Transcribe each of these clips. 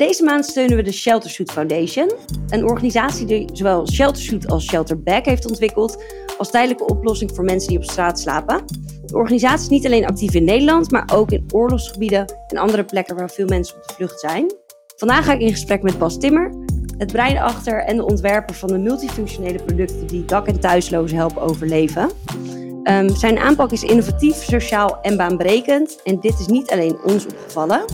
Deze maand steunen we de Shelter Suit Foundation, een organisatie die zowel Shelter Suit als Shelter Back heeft ontwikkeld als tijdelijke oplossing voor mensen die op straat slapen. De organisatie is niet alleen actief in Nederland, maar ook in oorlogsgebieden en andere plekken waar veel mensen op de vlucht zijn. Vandaag ga ik in gesprek met Bas Timmer, het brein achter en de ontwerper van de multifunctionele producten die dak- en thuislozen helpen overleven. Um, zijn aanpak is innovatief, sociaal en baanbrekend. En dit is niet alleen ons opgevallen.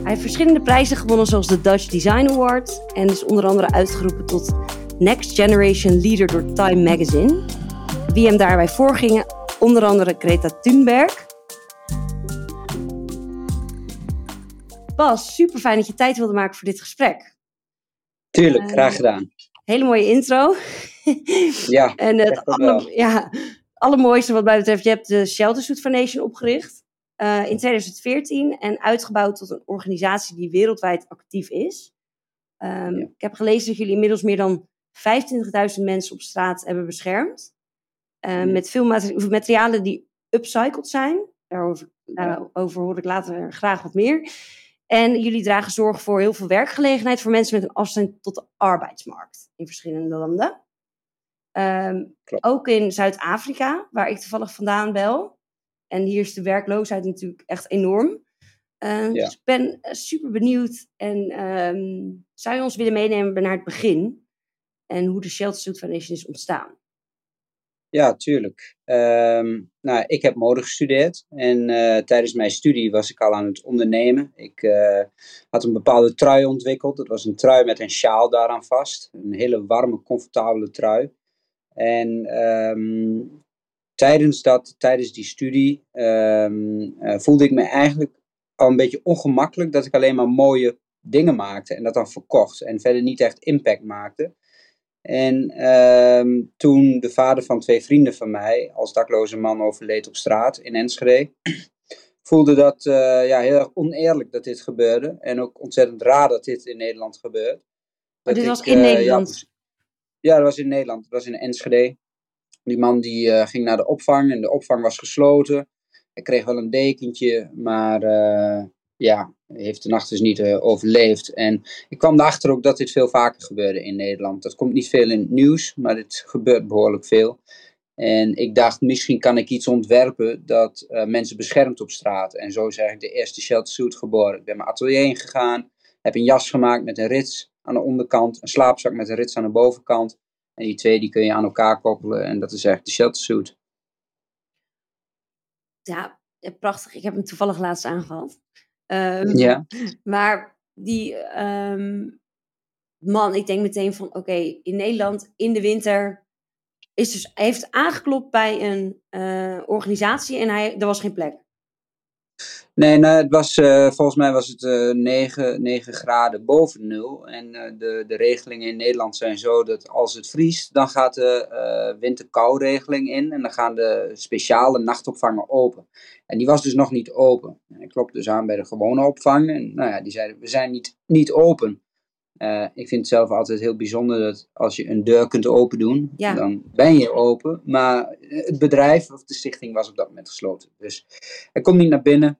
Hij heeft verschillende prijzen gewonnen, zoals de Dutch Design Award. En is onder andere uitgeroepen tot Next Generation Leader door Time Magazine. Wie hem daarbij voorgingen, onder andere Greta Thunberg. Bas, super fijn dat je tijd wilde maken voor dit gesprek. Tuurlijk, graag gedaan. Hele mooie intro. Ja, en het alle, ja, allermooiste wat mij betreft, je hebt de Shelter Suit Foundation opgericht in 2014 en uitgebouwd tot een organisatie die wereldwijd actief is. Um, ja. Ik heb gelezen dat jullie inmiddels meer dan 25.000 mensen op straat hebben beschermd. Uh, ja. Met veel materialen die upcycled zijn. Daarover, daarover hoor ik later graag wat meer. En jullie dragen zorg voor heel veel werkgelegenheid voor mensen met een afstand tot de arbeidsmarkt in verschillende landen. Um, ook in Zuid-Afrika, waar ik toevallig vandaan bel. En hier is de werkloosheid natuurlijk echt enorm. Uh, ja. Dus ik ben super benieuwd. En um, zou je ons willen meenemen naar het begin? En hoe de Shelter Suit Foundation is ontstaan? Ja, tuurlijk. Um, nou, ik heb mode gestudeerd. En uh, tijdens mijn studie was ik al aan het ondernemen. Ik uh, had een bepaalde trui ontwikkeld. Dat was een trui met een sjaal daaraan vast. Een hele warme, comfortabele trui. En um, tijdens, dat, tijdens die studie um, uh, voelde ik me eigenlijk al een beetje ongemakkelijk dat ik alleen maar mooie dingen maakte en dat dan verkocht en verder niet echt impact maakte. En um, toen de vader van twee vrienden van mij als dakloze man overleed op straat in Enschede, voelde dat uh, ja, heel erg oneerlijk dat dit gebeurde en ook ontzettend raar dat dit in Nederland gebeurt. Maar dit was in uh, Nederland? Ja, ja, dat was in Nederland. Dat was in Enschede. Die man die uh, ging naar de opvang en de opvang was gesloten. Hij kreeg wel een dekentje, maar uh, ja, heeft de nacht dus niet uh, overleefd. En ik kwam erachter ook dat dit veel vaker gebeurde in Nederland. Dat komt niet veel in het nieuws, maar dit gebeurt behoorlijk veel. En ik dacht, misschien kan ik iets ontwerpen dat mensen beschermt op straat. En zo is eigenlijk de eerste shelter suit geboren. Ik ben mijn atelier ingegaan, heb een jas gemaakt met een rits aan de onderkant, een slaapzak met een rits aan de bovenkant. En die twee die kun je aan elkaar koppelen en dat is echt de shelter suit. Ja, prachtig. Ik heb hem toevallig laatst aangehad. Um, ja. Maar die um, man, ik denk meteen van oké, okay, in Nederland in de winter is dus, hij heeft aangeklopt bij een uh, organisatie en hij, er was geen plek. Nee, nou, het was, uh, volgens mij was het uh, 9, 9 graden boven nul. En uh, de, de regelingen in Nederland zijn zo dat als het vriest, dan gaat de winterkouregeling in. En dan gaan de speciale nachtopvangen open. En die was dus nog niet open. En ik klopte dus aan bij de gewone opvang. En nou ja, die zeiden, we zijn niet, niet open. ik vind het zelf altijd heel bijzonder dat als je een deur kunt open doen, ja. dan ben je open. Maar het bedrijf of de stichting was op dat moment gesloten. Dus hij komt niet naar binnen.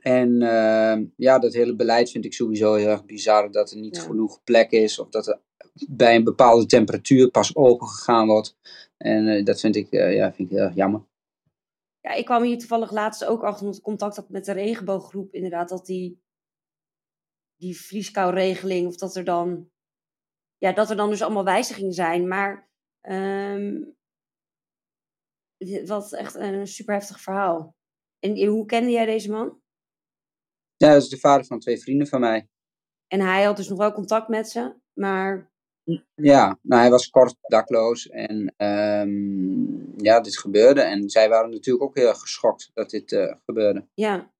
En uh, ja, dat hele beleid vind ik sowieso heel erg bizar. Dat er niet ja. genoeg plek is. Of dat er bij een bepaalde temperatuur pas open gegaan wordt. En uh, dat vind ik, uh, ja, vind ik heel erg jammer. Ja, ik kwam hier toevallig laatst ook achter omdat ik contact had met de regenbooggroep. Inderdaad, dat die, die vrieskouregeling, of dat er dan... Ja, dat er dan dus allemaal wijzigingen zijn. Maar um, wat echt een super heftig verhaal. En hoe kende jij deze man? Ja, dat is de vader van twee vrienden van mij. En hij had dus nog wel contact met ze, maar... Ja, nou hij was kort dakloos en um, ja, dit gebeurde. En zij waren natuurlijk ook heel erg geschokt dat dit uh, gebeurde. Ja.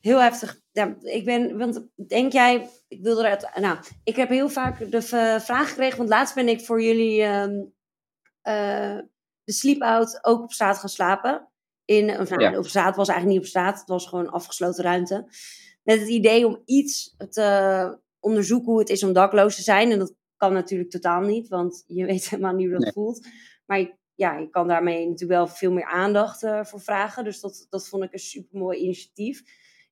Heel heftig. Ja, ik ben, want denk jij, ik wilde eruit, nou, ik heb heel vaak de vraag gekregen, want laatst ben ik voor jullie um, uh, de sleep-out ook op straat gaan slapen. In, of, nou, ja. Op straat was eigenlijk niet op straat, het was gewoon een afgesloten ruimte. Met het idee om iets te onderzoeken hoe het is om dakloos te zijn. En dat kan natuurlijk totaal niet, want je weet helemaal niet hoe dat nee. voelt. Maar je, ja, je kan daarmee natuurlijk wel veel meer aandacht uh, voor vragen. Dus dat, dat vond ik een super mooi initiatief.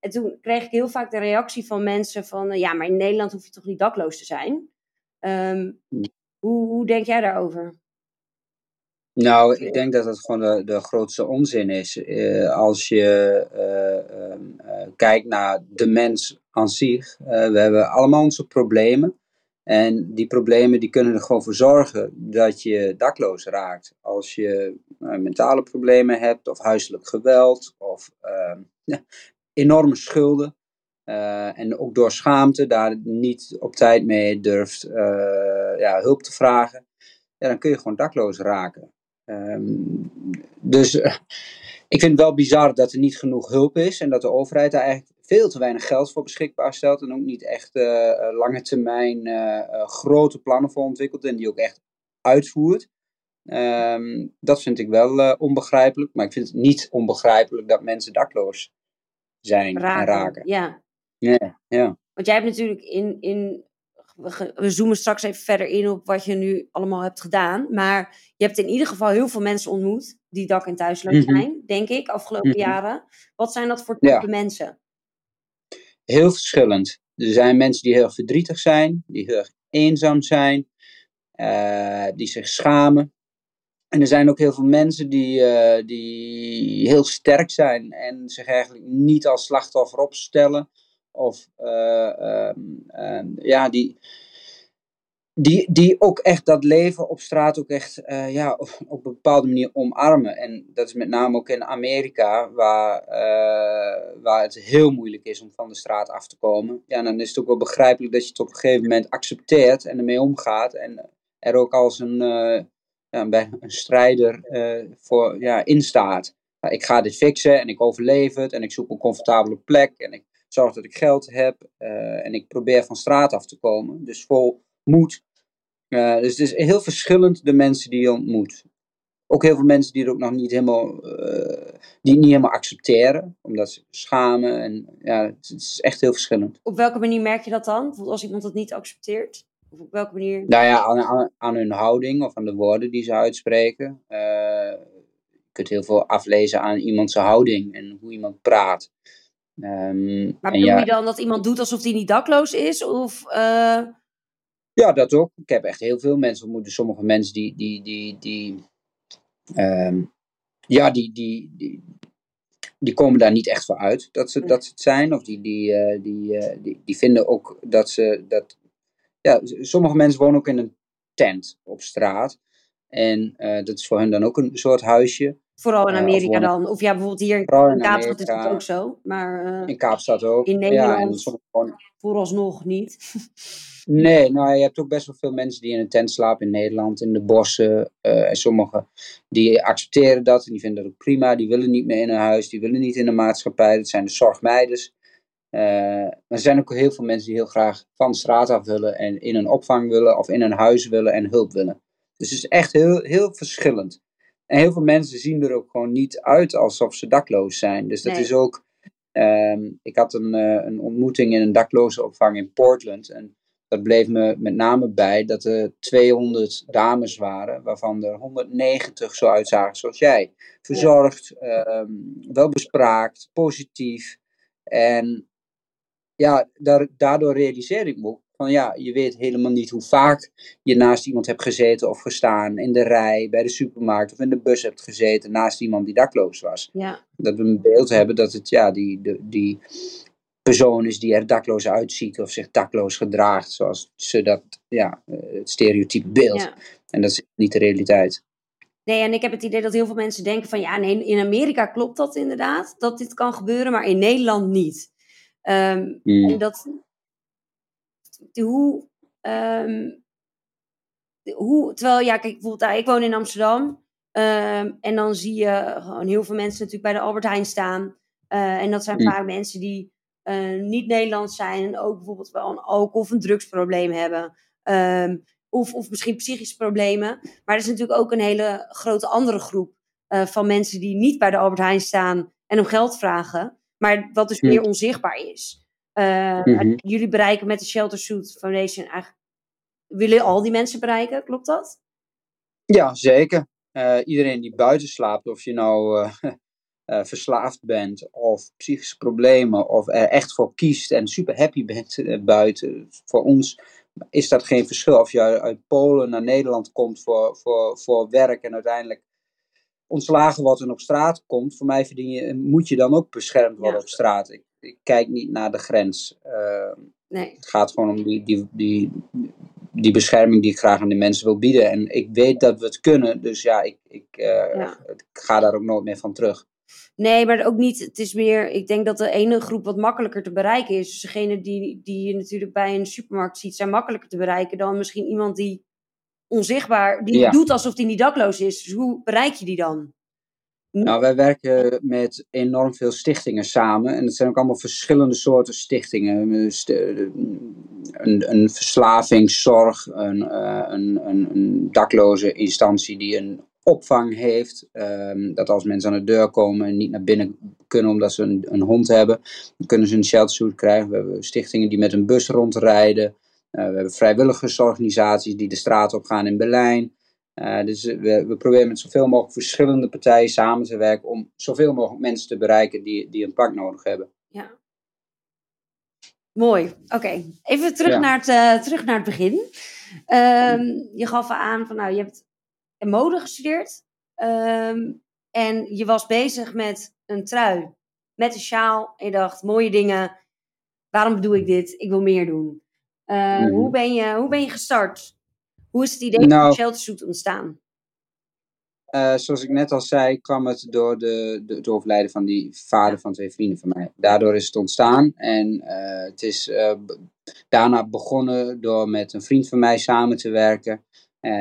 En toen kreeg ik heel vaak de reactie van mensen van, ja, maar in Nederland hoef je toch niet dakloos te zijn? Ehm, hoe, hoe denk jij daarover? Nou, ik denk dat dat gewoon de, de grootste onzin is. Uh, als je uh, uh, kijkt naar de mens aan zich. we hebben allemaal onze problemen. En die problemen die kunnen er gewoon voor zorgen dat je dakloos raakt. Als je mentale problemen hebt, of huiselijk geweld, of ehm, enorme schulden. en ook door schaamte daar niet op tijd mee durft ja, hulp te vragen. Ja, dan kun je gewoon dakloos raken. Ehm, dus eh, ik vind het wel bizar dat er niet genoeg hulp is en dat de overheid daar eigenlijk veel te weinig geld voor beschikbaar stelt en ook niet echt uh, lange termijn grote plannen voor ontwikkelt en die ook echt uitvoert. Ehm, dat vind ik wel onbegrijpelijk, maar ik vind het niet onbegrijpelijk dat mensen dakloos zijn raken, en raken. Ja. Ja, ja. Want jij hebt natuurlijk in, in we, zoomen straks even verder in op wat je nu allemaal hebt gedaan. Maar je hebt in ieder geval heel veel mensen ontmoet die dak- en thuisloos mhm. zijn, denk ik, afgelopen mhm. jaren. Wat zijn dat voor type mensen? Heel verschillend. Er zijn mensen die heel verdrietig zijn, die heel eenzaam zijn, uh, die zich schamen. En er zijn ook heel veel mensen die, uh, die heel sterk zijn en zich eigenlijk niet als slachtoffer opstellen, of uh, ja, die, die, die ook echt dat leven op straat ook echt uh, ja, op, een bepaalde manier omarmen. En dat is met name ook in Amerika, waar, uh, waar het heel moeilijk is om van de straat af te komen. Ja, dan is het ook wel begrijpelijk dat je het op een gegeven moment accepteert en ermee omgaat. En er ook als een, uh, ja, een strijder voor ja, instaat. ik ga dit fixen en ik overleef het en ik zoek een comfortabele plek en ik zorg dat ik geld heb uh, en ik probeer van straat af te komen. Dus vol moed. Uh, dus het is heel verschillend de mensen die je ontmoet. Ook heel veel mensen die het ook nog niet helemaal, uh, die niet helemaal accepteren, omdat ze schamen. En ja, het is echt heel verschillend. Op welke manier merk je dat dan? Bijvoorbeeld als iemand dat niet accepteert? Of op welke manier? Nou ja, aan, aan, aan hun houding of aan de woorden die ze uitspreken. je kunt heel veel aflezen aan iemands houding en hoe iemand praat. Um, maar bedoel je dan dat iemand doet alsof hij niet dakloos is? Of, uh... Ja, dat ook. Ik heb echt heel veel mensen ontmoet. Sommige mensen die, die, die, die um, ja, die, die, die, die komen daar niet echt voor uit dat ze, dat ze het zijn. Of die, die, uh, die, uh, die, die vinden ook dat ze dat. Ja, sommige mensen wonen ook in een tent op straat. En dat is voor hen dan ook een soort huisje. Vooral in Amerika dan. Of ja, bijvoorbeeld hier in, Kaapstad is het ook zo. Maar, uh, in Kaapstad ook. In Nederland ja, gewoon... vooralsnog niet. nee, nou je hebt ook best wel veel mensen die in een tent slapen in Nederland, in de bossen. Uh, en sommigen die accepteren dat en die vinden dat ook prima. Die willen niet meer in een huis, die willen niet in de maatschappij. Dat zijn de zorgmeiders. Maar er zijn ook heel veel mensen die heel graag van straat af willen en in een opvang willen of in een huis willen en hulp willen. Dus het is echt heel, heel verschillend. En heel veel mensen zien er ook gewoon niet uit alsof ze dakloos zijn. Dus dat is ook. Um, ik had een, uh, een ontmoeting in een daklozenopvang in Portland. En dat bleef me met name bij dat er 200 dames waren, waarvan er 190 zo uitzagen zoals jij. Verzorgd, ja. uh, welbespraakt, positief. En ja, daar, daardoor realiseerde ik me ook van ja, je weet helemaal niet hoe vaak je naast iemand hebt gezeten of gestaan in de rij, bij de supermarkt of in de bus hebt gezeten naast iemand die dakloos was. Ja. Dat we een beeld hebben dat het ja, die, die, die persoon is die er dakloos uitziet of zich dakloos gedraagt, zoals ze dat, ja, het stereotype beeld. Ja. En dat is niet de realiteit. Nee, en ik heb het idee dat heel veel mensen denken van ja, nee, in Amerika klopt dat inderdaad, dat dit kan gebeuren, maar in Nederland niet. Um, En dat, hoe, um, hoe, terwijl, ja, kijk, bijvoorbeeld, ik woon in Amsterdam. Um, en dan zie je gewoon heel veel mensen natuurlijk bij de Albert Heijn staan. Uh, en dat zijn vaak mensen die uh, niet Nederlands zijn en ook bijvoorbeeld wel een alcohol- of een drugsprobleem hebben. Um, of, of misschien psychische problemen. Maar er is natuurlijk ook een hele grote andere groep uh, van mensen die niet bij de Albert Heijn staan en om geld vragen. Maar wat dus meer onzichtbaar is. Uh, Jullie bereiken met de Shelter Suit Foundation eigenlijk. Willen al die mensen bereiken, klopt dat? Ja, zeker. Uh, iedereen die buiten slaapt, of je nou uh, uh, verslaafd bent of psychische problemen of er echt voor kiest en super happy bent buiten. Voor ons is dat geen verschil of je uit Polen naar Nederland komt voor, voor, voor werk en uiteindelijk ontslagen wordt en op straat komt. Voor mij verdien je, moet je dan ook beschermd worden ja. op straat. Ik, ik, kijk niet naar de grens. Uh, nee. Het gaat gewoon om die, die, die, die bescherming die ik graag aan de mensen wil bieden. En ik weet dat we het kunnen, dus ja, ik, ik, ja. ik ga daar ook nooit meer van terug. Nee, maar ook niet. Het is meer. Ik denk dat de ene groep wat makkelijker te bereiken is. Dus degene die, die je natuurlijk bij een supermarkt ziet, zijn makkelijker te bereiken dan misschien iemand die onzichtbaar, die ja. doet alsof hij niet dakloos is. Dus hoe bereik je die dan? Nou, wij werken met enorm veel stichtingen samen. En het zijn ook allemaal verschillende soorten stichtingen. Een, een verslavingszorg, een, een, een, een dakloze instantie die een opvang heeft. Um, dat als mensen aan de deur komen en niet naar binnen kunnen omdat ze een, een hond hebben, dan kunnen ze een sheltersuit krijgen. We hebben stichtingen die met een bus rondrijden. Uh, we hebben vrijwilligersorganisaties die de straat op gaan in Berlijn. Uh, dus we, we, proberen met zoveel mogelijk verschillende partijen samen te werken om zoveel mogelijk mensen te bereiken die, die een pak nodig hebben. Ja. Mooi. Oké, even terug, ja. naar het, uh, terug naar het begin. Um, je gaf aan van nou, je hebt mode gestudeerd. Um, en je was bezig met een trui, met een sjaal. En je dacht, mooie dingen. Waarom doe ik dit? Ik wil meer doen. Uh, mm -hmm. hoe, ben je, hoe ben je gestart? Hoe is het idee nou, van Sheltersuit ontstaan? Uh, zoals ik net al zei, kwam het door de, de, het overlijden van die vader van twee vrienden van mij. Daardoor is het ontstaan. En uh, het is uh, daarna begonnen door met een vriend van mij samen te werken.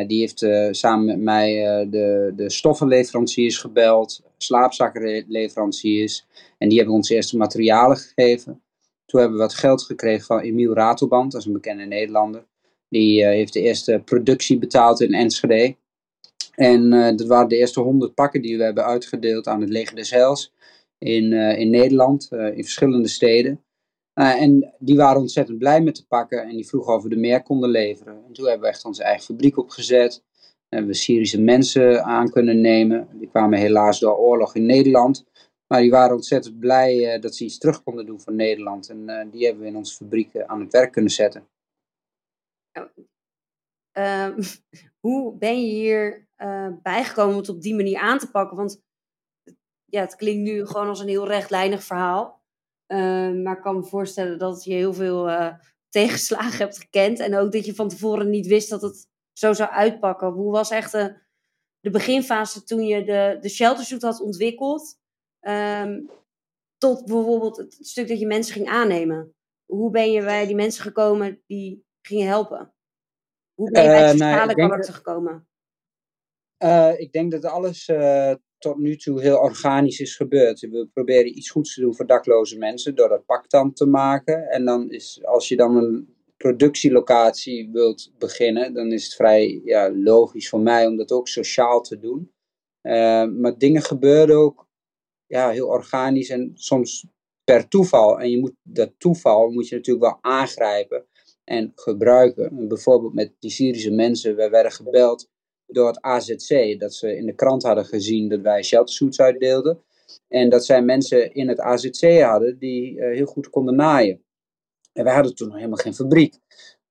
Die heeft samen met mij de, de stoffenleveranciers gebeld, slaapzakkenleveranciers. En die hebben ons eerste materialen gegeven. Toen hebben we wat geld gekregen van Emiel Ratelband, dat is een bekende Nederlander. Die heeft de eerste productie betaald in Enschede. En dat waren de eerste honderd pakken die we hebben uitgedeeld aan het Leger des Heils in, in Nederland, in verschillende steden. En die waren ontzettend blij met de pakken en die vroegen of we er meer konden leveren. En toen hebben we echt onze eigen fabriek opgezet. Hebben we Syrische mensen aan kunnen nemen. Die kwamen helaas door oorlog in Nederland. Maar die waren ontzettend blij dat ze iets terug konden doen voor Nederland. En die hebben we in onze fabriek aan het werk kunnen zetten. Uh, hoe ben je hier bijgekomen om het op die manier aan te pakken? Want ja, het klinkt nu gewoon als een heel rechtlijnig verhaal. Uh, maar ik kan me voorstellen dat je heel veel uh, tegenslagen hebt gekend. En ook dat je van tevoren niet wist dat het zo zou uitpakken. Hoe was echt de, beginfase toen je de, de sheltersuit had ontwikkeld? Um, tot bijvoorbeeld het stuk dat je mensen ging aannemen. Hoe ben je bij die mensen gekomen die gingen helpen? Hoe ben je bij het uh, nou, gekomen? ik denk dat alles tot nu toe heel organisch is gebeurd. We proberen iets goeds te doen voor dakloze mensen door dat pak dan te maken. En dan is, als je dan een productielocatie wilt beginnen, dan is het vrij ja, logisch voor mij om dat ook sociaal te doen. Uh, maar dingen gebeuren ook ja, heel organisch en soms per toeval. En je moet dat toeval moet je natuurlijk wel aangrijpen en gebruiken. En bijvoorbeeld met die Syrische mensen, wij werden gebeld door het AZC. Dat ze in de krant hadden gezien dat wij sheltersuits uitdeelden. En dat zij mensen in het AZC hadden die uh, heel goed konden naaien. En wij hadden toen nog helemaal geen fabriek.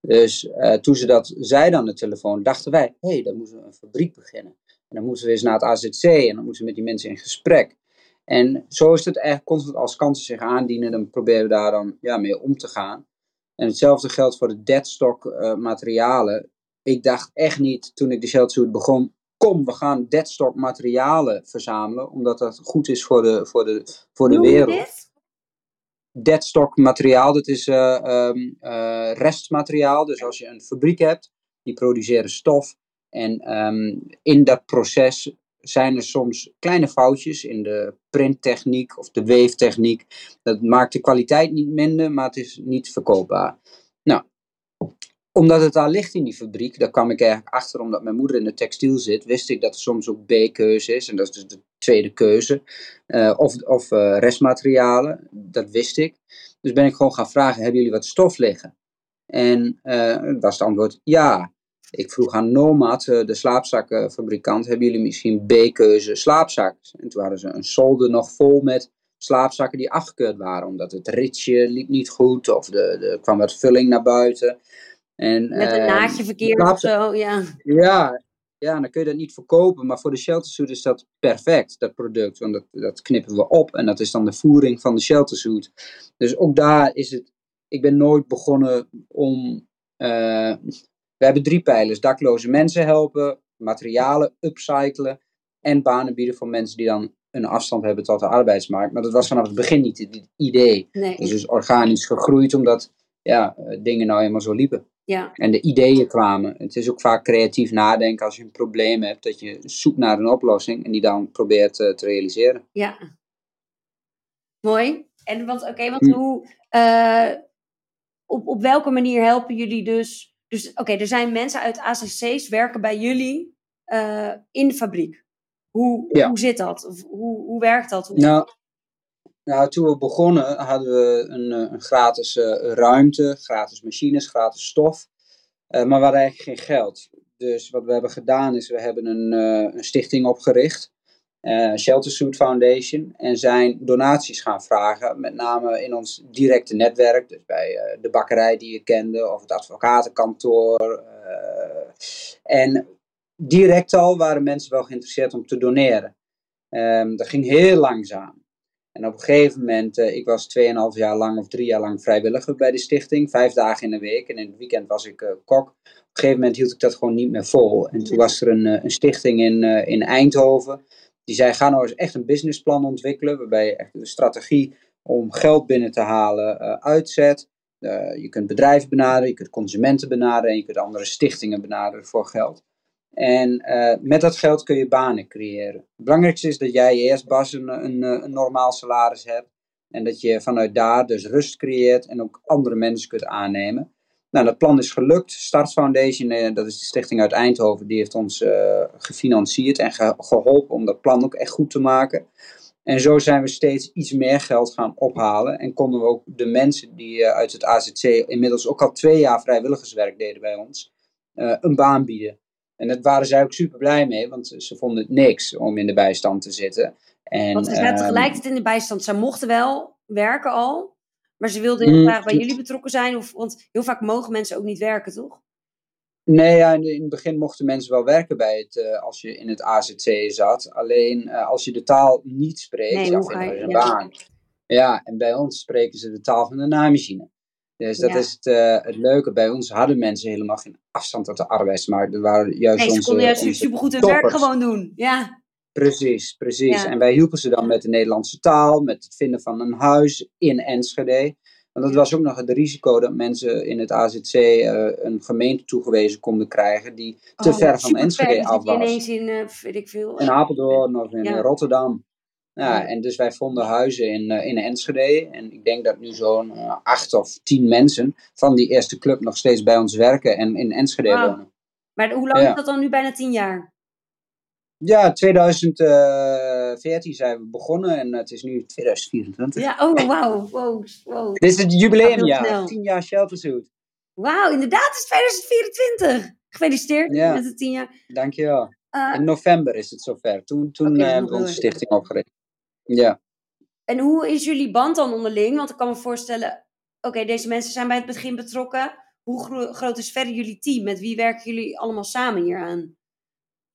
Dus uh, toen ze dat zeiden aan de telefoon, dachten wij, hé, hey, dan moeten we een fabriek beginnen. En dan moeten we eens naar het AZC en dan moeten we met die mensen in gesprek. En zo is het eigenlijk constant als kansen zich aandienen, dan proberen we daar dan ja, mee om te gaan. En hetzelfde geldt voor de deadstock uh, materialen ik dacht echt niet toen ik de Sheltersuit begon, kom, we gaan deadstock materialen verzamelen, omdat dat goed is voor de, voor de, voor de wereld. Deadstock materiaal, dat is uh, um, uh, restmateriaal. Dus als je een fabriek hebt, die produceren stof. En um, in dat proces zijn er soms kleine foutjes in de printtechniek of de weeftechniek. Dat maakt de kwaliteit niet minder, maar het is niet verkoopbaar. Nou, omdat het daar ligt in die fabriek, daar kwam ik eigenlijk achter omdat mijn moeder in de textiel zit, wist ik dat er soms ook B-keuze is. En dat is dus de tweede keuze. Uh, of of uh, restmaterialen, dat wist ik. Dus ben ik gewoon gaan vragen, hebben jullie wat stof liggen? En uh, was het antwoord ja. Ik vroeg aan Nomad, de slaapzakkenfabrikant, hebben jullie misschien B-keuze slaapzakken? En toen hadden ze een solde nog vol met slaapzakken die afgekeurd waren, omdat het ritje liep niet goed of er kwam wat vulling naar buiten. En, met een naadje verkeerd of zo, ja. Ja, ja, dan kun je dat niet verkopen. Maar voor de sheltersuit is dat perfect, dat product. Want dat, dat knippen we op en dat is dan de voering van de sheltersuit. Dus ook daar is het. Ik ben nooit begonnen om. Uh, we hebben drie pijlers: dakloze mensen helpen, materialen upcyclen en banen bieden voor mensen die dan een afstand hebben tot de arbeidsmarkt. Maar dat was vanaf het begin niet het idee. Nee. Dus is organisch gegroeid omdat ja, eh, dingen nou eenmaal zo liepen. Ja. En de ideeën kwamen. Het is ook vaak creatief nadenken als je een probleem hebt, dat je zoekt naar een oplossing en die dan probeert uh, te realiseren. Ja. Mooi. En want, oké, want hm. hoe, uh, op, op welke manier helpen jullie dus? Dus oké, er zijn mensen uit ACC's werken bij jullie uh, in de fabriek. Hoe, hoe zit dat? hoe, hoe werkt dat? Hoe... Nou, nou, toen we begonnen hadden we een, eh, een gratis uh, ruimte, gratis machines, gratis stof. Uh, maar we hadden eigenlijk geen geld. Dus wat we hebben gedaan is, we hebben een, een stichting opgericht. Shelter Suit Foundation. En zijn donaties gaan vragen. Met name in ons directe netwerk. Dus bij de bakkerij die je kende. Of het advocatenkantoor. en direct al waren mensen wel geïnteresseerd om te doneren. Um, dat ging heel langzaam. En op een gegeven moment, uh, ik was 2,5 jaar lang of drie jaar lang vrijwilliger bij de stichting, vijf dagen in de week. En in het weekend was ik uh, kok. Op een gegeven moment hield ik dat gewoon niet meer vol. En toen was er een, uh, een stichting in, in Eindhoven. Die zei, ga nou eens echt een businessplan ontwikkelen, waarbij je echt de strategie om geld binnen te halen uitzet. je kunt bedrijven benaderen, je kunt consumenten benaderen en je kunt andere stichtingen benaderen voor geld. En uh, met dat geld kun je banen creëren. Het belangrijkste is dat jij eerst, Bas, een, een, een, normaal salaris hebt. En dat je vanuit daar dus rust creëert en ook andere mensen kunt aannemen. Nou, dat plan is gelukt. Start Foundation, uh, dat is de stichting uit Eindhoven, die heeft ons uh, gefinancierd en ge geholpen om dat plan ook echt goed te maken. En zo zijn we steeds iets meer geld gaan ophalen. En konden we ook de mensen die uit het AZC inmiddels ook al twee jaar vrijwilligerswerk deden bij ons, een baan bieden. En daar waren zij ook super blij mee, want ze vonden het niks om in de bijstand te zitten. En, want ze zaten ehm, tegelijkertijd in de bijstand. Ze mochten wel werken al, maar ze wilden heel mm, graag bij jullie betrokken zijn. Of, want heel vaak mogen mensen ook niet werken, toch? Nee, ja, in het begin mochten mensen wel werken bij het, uh, als je in het AZC zat. Alleen uh, als je de taal niet spreekt, dan vinden je een ja. baan. Ja, en bij ons spreken ze de taal van de naaimachine. Dus dat is het, uh, het leuke. Bij ons hadden mensen helemaal geen afstand tot de arbeidsmarkt. Er waren juist nee, ze konden juist supergoed hun werk gewoon doen. Ja. Precies, precies. En wij hielpen ze dan met de Nederlandse taal, met het vinden van een huis in Enschede. Want dat was ook nog het risico dat mensen in het AZC uh, eh, een gemeente toegewezen konden krijgen die te oh, ver van Enschede af was. ineens in, uh, weet ik veel. In Apeldoorn of in Rotterdam. Ja, en dus wij vonden huizen in, uh, in Enschede. En ik denk dat nu zo'n acht of tien mensen van die eerste club nog steeds bij ons werken en in Enschede wonen. Maar hoe lang is dat dan nu? Bijna tien jaar? Ja, 2014 zijn we begonnen en het is nu 2024. Ja, oh wauw. Wow, wow. Dit is het jubileumjaar, tien jaar Sheltersuit. Wauw, inderdaad, het is 2024. Gefeliciteerd met het tien jaar. Dankjewel. Uh, in november is het zover. Toen, toen okay, hebben we onze stichting opgericht. Ja. En hoe is jullie band dan onderling? Want ik kan me voorstellen, oké, deze mensen zijn bij het begin betrokken. Hoe groot is verder jullie team? Met wie werken jullie allemaal samen hier aan?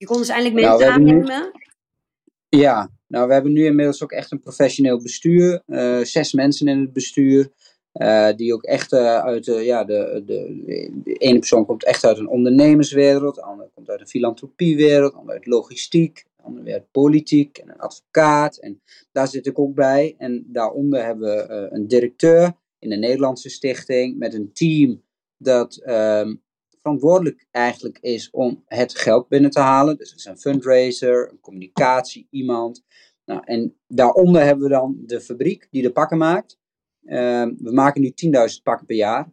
Je kon dus eindelijk mensen nou, aannemen? ja, nou we hebben nu inmiddels ook echt een professioneel bestuur. Uh, zes mensen in het bestuur. Uh, die ook echt uh, uit uh, ja, de, de, de, ene persoon komt echt uit een ondernemerswereld, de andere komt uit een filantropiewereld, de andere uit logistiek, ander werd politiek en een advocaat. En daar zit ik ook bij. En daaronder hebben we een directeur in de Nederlandse stichting met een team dat um, verantwoordelijk eigenlijk is om het geld binnen te halen. Dus het is een fundraiser, een communicatie, iemand. Nou, en daaronder hebben we dan de fabriek die de pakken maakt. Um, we maken nu 10.000 pakken per jaar.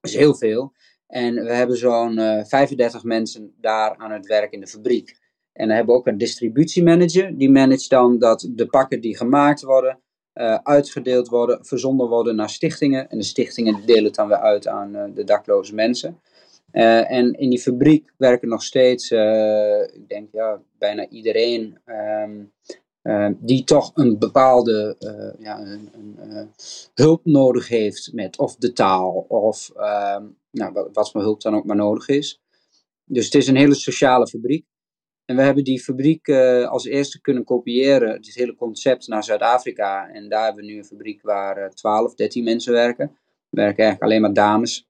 Dat is heel veel. En we hebben zo'n uh, eh, 35 mensen daar aan het werk in de fabriek. En dan hebben we ook een distributiemanager. Die managt dan dat de pakken die gemaakt worden, uh, uitgedeeld worden, verzonden worden naar stichtingen. En de stichtingen delen het dan weer uit aan uh, de dakloze mensen. En in die fabriek werken nog steeds, ik denk ja, bijna iedereen ehm, die toch een bepaalde ja, een, een, hulp nodig heeft met of de taal of ehm, nou, wat, wat voor hulp dan ook maar nodig is. Dus het is een hele sociale fabriek. En we hebben die fabriek als eerste kunnen kopiëren, dit hele concept, naar Zuid-Afrika. En daar hebben we nu een fabriek waar uh, 12, 13 mensen werken. Er werken eigenlijk alleen maar dames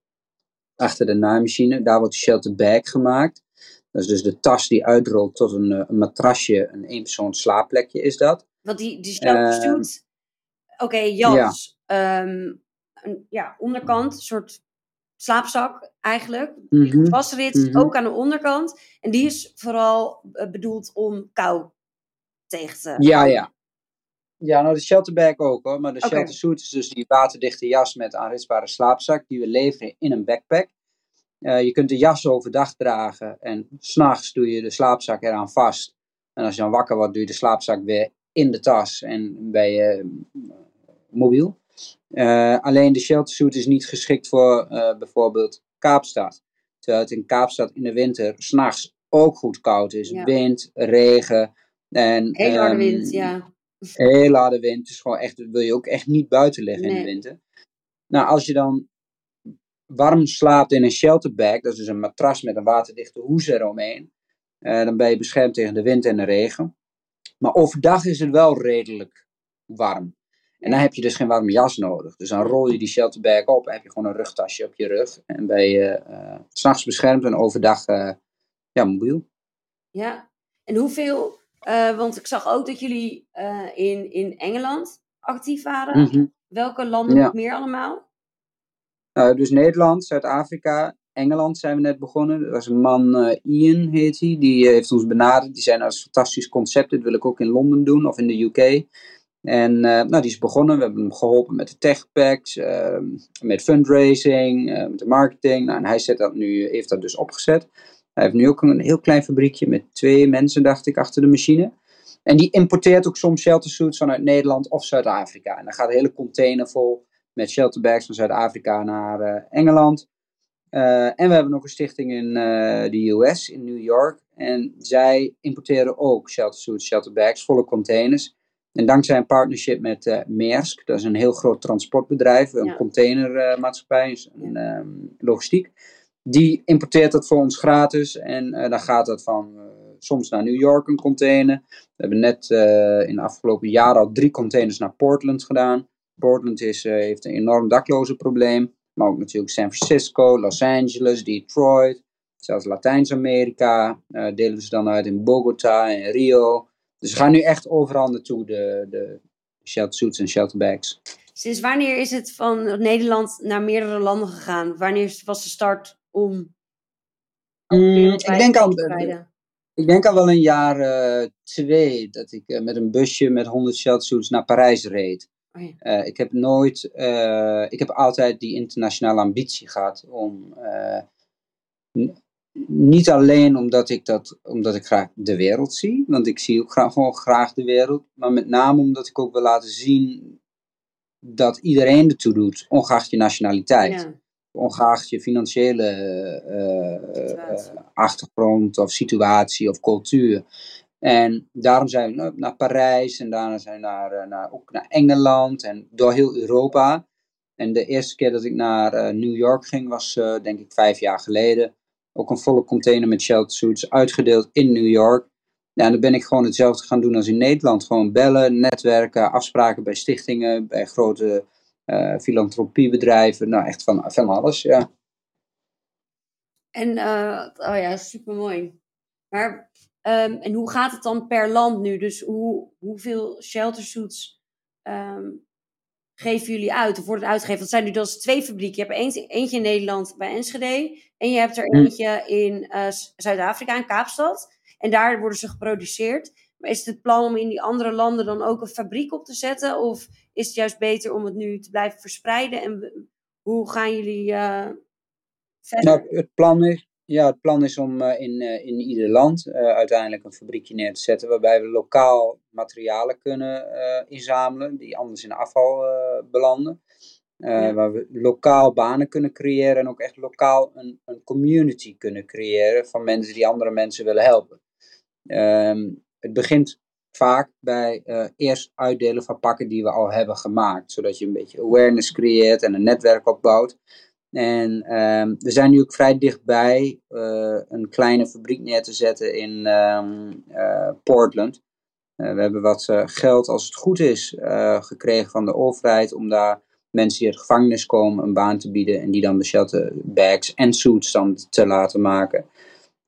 achter de naaimachine. Daar wordt de shelter bag gemaakt. Dat is dus de tas die uitrolt tot een, een matrasje, een eenpersoons slaapplekje is dat. Want die, die shelter doet, oké, okay, ja. Um, een, ja, onderkant, een soort slaapzak eigenlijk. Die mm vastrit, ook aan de onderkant. En die is vooral eh, bedoeld om kou tegen te Ja, ja. Ja, nou de shelterbag ook hoor. Maar de okay. sheltersuit is dus die waterdichte jas met aanritsbare slaapzak. Die we leveren in een backpack. Uh, je kunt de jas overdag dragen. En s'nachts doe je de slaapzak eraan vast. En als je dan wakker wordt, doe je de slaapzak weer in de tas. En ben je uh, mobiel. Uh, alleen de sheltersuit is niet geschikt voor bijvoorbeeld Kaapstad. Terwijl het in Kaapstad in de winter s'nachts ook goed koud is. Ja. Wind, regen. En, heel harde um, wind, ja. Heel harde wind. Dus gewoon echt, wil je ook echt niet buiten liggen nee. in de winter. Nou, als je dan warm slaapt in een shelterbag, dat is dus een matras met een waterdichte hoes eromheen, uh, dan ben je beschermd tegen de wind en de regen. Maar overdag is het wel redelijk warm. En dan heb je dus geen warme jas nodig. Dus dan rol je die shelterbag op en heb je gewoon een rugtasje op je rug. En ben je uh, s'nachts beschermd en overdag uh, ja, mobiel. Ja, en hoeveel, uh, want ik zag ook dat jullie in, in Engeland actief waren. Mm -hmm. Welke landen ja. nog meer allemaal? Nou, dus Nederland, Zuid-Afrika, Engeland zijn we net begonnen. Er was een man, Ian heet hij, die heeft ons benaderd. Die zei, nou, dat is een fantastisch concept, dit wil ik ook in Londen doen of in de UK. En uh, nou, die is begonnen. We hebben hem geholpen met de techpacks, uh, met fundraising, uh, met de marketing. Nou, en hij zet dat nu, heeft dat dus opgezet. Hij heeft nu ook een heel klein fabriekje met twee mensen, dacht ik, achter de machine. En die importeert ook soms sheltersuits vanuit Nederland of Zuid-Afrika. En dan gaat een hele container vol met shelterbags van Zuid-Afrika naar Engeland. en we hebben nog een stichting in de US, in New York. En zij importeren ook sheltersuits, shelterbags, volle containers. En dankzij een partnership met uh, Maersk, dat is een heel groot transportbedrijf, een ja. containermaatschappij, een um, logistiek. Die importeert dat voor ons gratis en uh, dan gaat dat van soms naar New York een container. We hebben net in de afgelopen jaren al drie containers naar Portland gedaan. Portland is, heeft een enorm daklozenprobleem, maar ook natuurlijk San Francisco, Los Angeles, Detroit, zelfs Latijns-Amerika. delen ze dan uit in Bogota en Rio. Dus we gaan nu echt overal naartoe, de, de sheltersuits en shelterbags. Sinds wanneer is het van Nederland naar meerdere landen gegaan? Wanneer was de start om... Mm, ik, denk al, ik denk al wel een jaar uh, twee dat ik uh, met een busje met 100 sheltersuits naar Parijs reed. Oh ja. uh, ik heb nooit, ik heb altijd die internationale ambitie gehad om niet alleen omdat ik, dat, omdat ik graag de wereld zie, want ik zie ook graag, gewoon graag de wereld, maar met name omdat ik ook wil laten zien dat iedereen ertoe doet, ongeacht je nationaliteit. Ja. Ongeacht je financiële uh, achtergrond of situatie of cultuur. En daarom zijn we naar Parijs en daarna zijn we naar, naar, ook naar Engeland en door heel Europa. En de eerste keer dat ik naar New York ging was denk ik vijf jaar geleden ook een volle container met sheltersuits uitgedeeld in New York. Ja, en dan ben ik gewoon hetzelfde gaan doen als in Nederland. Gewoon bellen, netwerken, afspraken bij stichtingen, bij grote filantropiebedrijven. Nou, echt van, van alles, ja. En, uh, oh ja, super mooi. Maar, um, en hoe gaat het dan per land nu? Dus hoe, hoeveel sheltersuits um, geven jullie uit of worden uitgegeven? Dat zijn nu dus twee fabrieken. Je hebt eentje, eentje in Nederland bij Enschede en je hebt er hm. eentje in uh, Zuid-Afrika, in Kaapstad. En daar worden ze geproduceerd. Maar is het het plan om in die andere landen dan ook een fabriek op te zetten? Of is het juist beter om het nu te blijven verspreiden? En hoe gaan jullie uh, verder? Nou, het plan is, ja, het plan is om uh, in, uh, in ieder land uh, uiteindelijk een fabriekje neer te zetten waarbij we lokaal materialen kunnen inzamelen die anders in afval belanden. Waar we lokaal banen kunnen creëren en ook echt lokaal een, een community kunnen creëren van mensen die andere mensen willen helpen. Ehm, het begint vaak bij uh, eerst uitdelen van pakken die we al hebben gemaakt. Zodat je een beetje awareness creëert en een netwerk opbouwt. En um, we zijn nu ook vrij dichtbij uh, een kleine fabriek neer te zetten in um, uh, Portland. we hebben wat geld, als het goed is, gekregen van de overheid om daar mensen die uit gevangenis komen een baan te bieden. En die dan de shelter bags en suits dan te laten maken.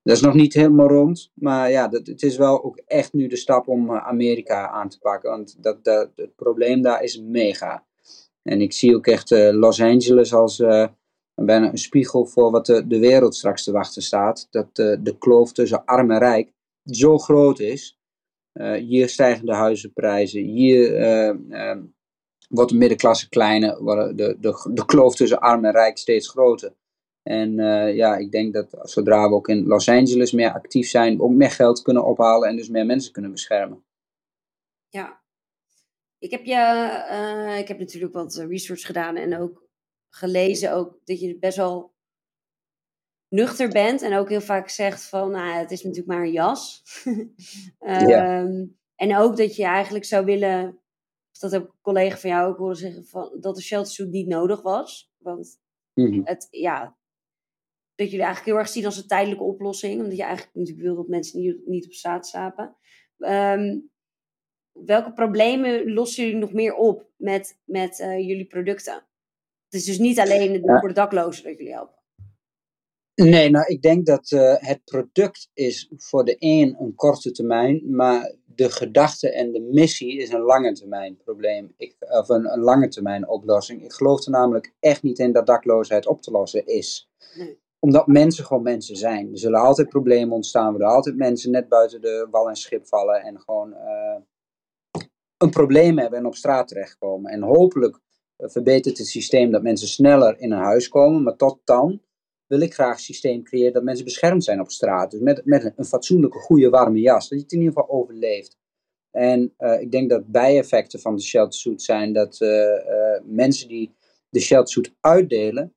Dat is nog niet helemaal rond, maar ja, dat, het is wel ook echt nu de stap om eh, Amerika aan te pakken. Want dat, dat, het probleem daar is mega. En ik zie ook echt uh, Los Angeles als uh, bijna een spiegel voor wat de, de wereld straks te wachten staat. Dat de kloof tussen arm en rijk zo groot is. hier stijgen de huizenprijzen, hier wordt de middenklasse kleiner, de, de, de kloof tussen arm en rijk steeds groter. En uh, ja, ik denk dat zodra we ook in Los Angeles meer actief zijn, ook meer geld kunnen ophalen en dus meer mensen kunnen beschermen. Ja, ik heb, je, uh, ik heb natuurlijk wat research gedaan en ook gelezen ook dat je best wel nuchter bent en ook heel vaak zegt van, nou, het is natuurlijk maar een jas. um, ja. En ook dat je eigenlijk zou willen, dat heb ik een collega van jou ook horen zeggen, van, dat de sheltersuit niet nodig was. Want mm het, ja, dat jullie eigenlijk heel erg zien als een tijdelijke oplossing. Omdat je eigenlijk natuurlijk wil dat mensen niet, niet op straat slapen. Um, welke problemen lossen jullie nog meer op met, met uh, jullie producten? Het is dus niet alleen ja. voor de daklozen dat jullie helpen. Nee, nou ik denk dat uh, het product is voor de een een korte termijn, maar de gedachte en de missie is een lange termijn probleem. Ik, of een, een lange termijn oplossing. Ik geloof er namelijk echt niet in dat dakloosheid op te lossen is. Nee omdat mensen gewoon mensen zijn. Er zullen altijd problemen ontstaan. Er zullen altijd mensen net buiten de wal en schip vallen. En gewoon uh, een probleem hebben en op straat terechtkomen. En hopelijk uh, verbetert het systeem dat mensen sneller in een huis komen. Maar tot dan wil ik graag een systeem creëren dat mensen beschermd zijn op straat. Dus met, met een fatsoenlijke, goede, warme jas. Dat je het in ieder geval overleeft. En uh, ik denk dat bijeffecten van de sheltersuit zijn dat mensen die de sheltersuit uitdelen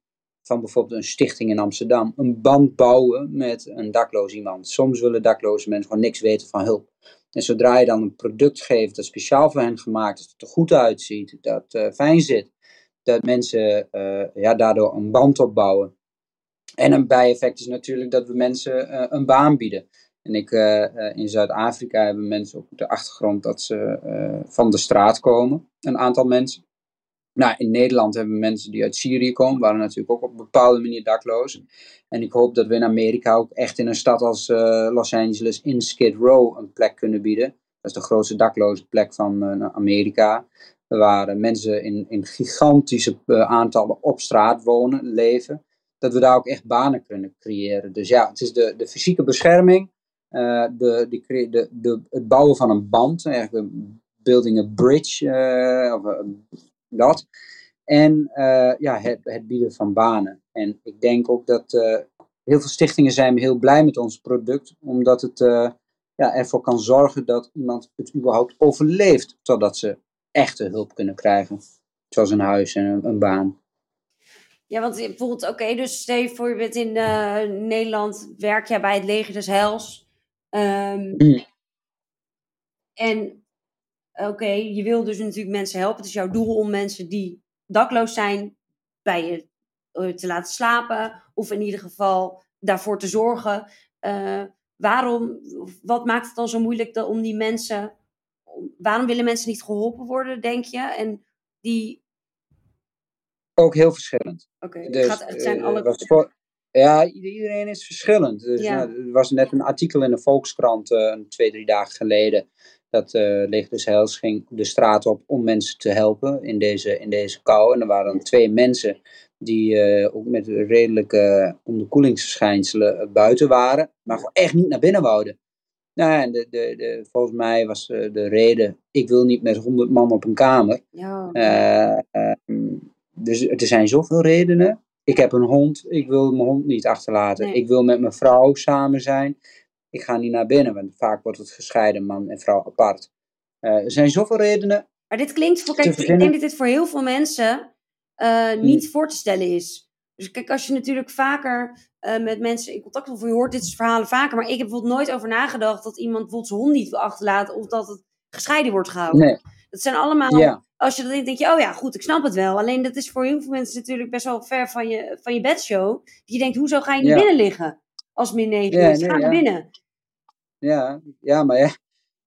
van bijvoorbeeld een stichting in Amsterdam een band bouwen met een dakloos iemand. Soms willen dakloze mensen gewoon niks weten van hulp. En zodra je dan een product geeft dat speciaal voor hen gemaakt is, dat er goed uitziet, dat uh, fijn zit, dat mensen uh, ja, daardoor een band opbouwen. En een bijeffect is natuurlijk dat we mensen uh, een baan bieden. En ik, in Zuid-Afrika hebben mensen op de achtergrond dat ze van de straat komen, een aantal mensen. Nou, in Nederland hebben mensen die uit Syrië komen, waren natuurlijk ook op een bepaalde manier dakloos. En ik hoop dat we in Amerika ook echt in een stad als uh, Los Angeles in Skid Row een plek kunnen bieden. Dat is de grootste dakloze plek van uh, Amerika. Waar mensen in, in gigantische uh, aantallen op straat wonen, leven. Dat we daar ook echt banen kunnen creëren. Dus ja, het is de, de fysieke bescherming, de, de, de, het bouwen van een band, eigenlijk een building a bridge, of dat. En uh, ja, het, het, bieden van banen. En ik denk ook dat uh, heel veel stichtingen zijn heel blij met ons product, omdat het uh, ja, ervoor kan zorgen dat iemand het überhaupt overleeft totdat ze echte hulp kunnen krijgen. Zoals een huis en een, een baan. Ja, want bijvoorbeeld, oké, dus stel je voor je bent in Nederland, werk jij bij het leger des Heils. Um, mm. En oké, je wil dus natuurlijk mensen helpen. Het is jouw doel om mensen die dakloos zijn bij je eh, te laten slapen. Of in ieder geval daarvoor te zorgen. Uh, waarom, wat maakt het dan zo moeilijk om die mensen... Waarom willen mensen niet geholpen worden, denk je? En die... Ook heel verschillend. Oké, dus, het zijn uh, alle... Voor, ja, iedereen is verschillend. Dus, ja. nou, er was net een artikel in de Volkskrant uh, twee, drie dagen geleden dat uh, Leger des Heils ging de straat op om mensen te helpen in deze, in deze kou. En er waren dan twee mensen die uh, ook met redelijke onderkoelingsverschijnselen eh, buiten waren, maar gewoon echt niet naar binnen wouden. Nou, en de, de, de, volgens mij was de reden, ik wil niet met honderd man op een kamer. Ja. Uh, dus er zijn zoveel redenen. Ik heb een hond, ik wil mijn hond niet achterlaten. Ik wil met mijn vrouw samen zijn ik ga niet naar binnen, want vaak wordt het gescheiden man en vrouw apart. Uh, er zijn zoveel redenen. Maar dit klinkt voor, kijk, ik denk dat dit voor heel veel mensen uh, niet voor te stellen is. Dus kijk, als je natuurlijk vaker uh, met mensen in contact komt, je hoort dit soort verhalen vaker, maar ik heb bijvoorbeeld nooit over nagedacht dat iemand bijvoorbeeld zijn hond niet wil achterlaten of dat het gescheiden wordt gehouden. Nee. Dat zijn allemaal, als je dat denkt, denk je, oh ja, goed, ik snap het wel. Alleen dat is voor heel veel mensen natuurlijk best wel ver van je, van je bedshow. Die je denkt, hoezo ga je niet binnen liggen als min 9 ja, is? Ga naar binnen. Ja, ja, maar ja,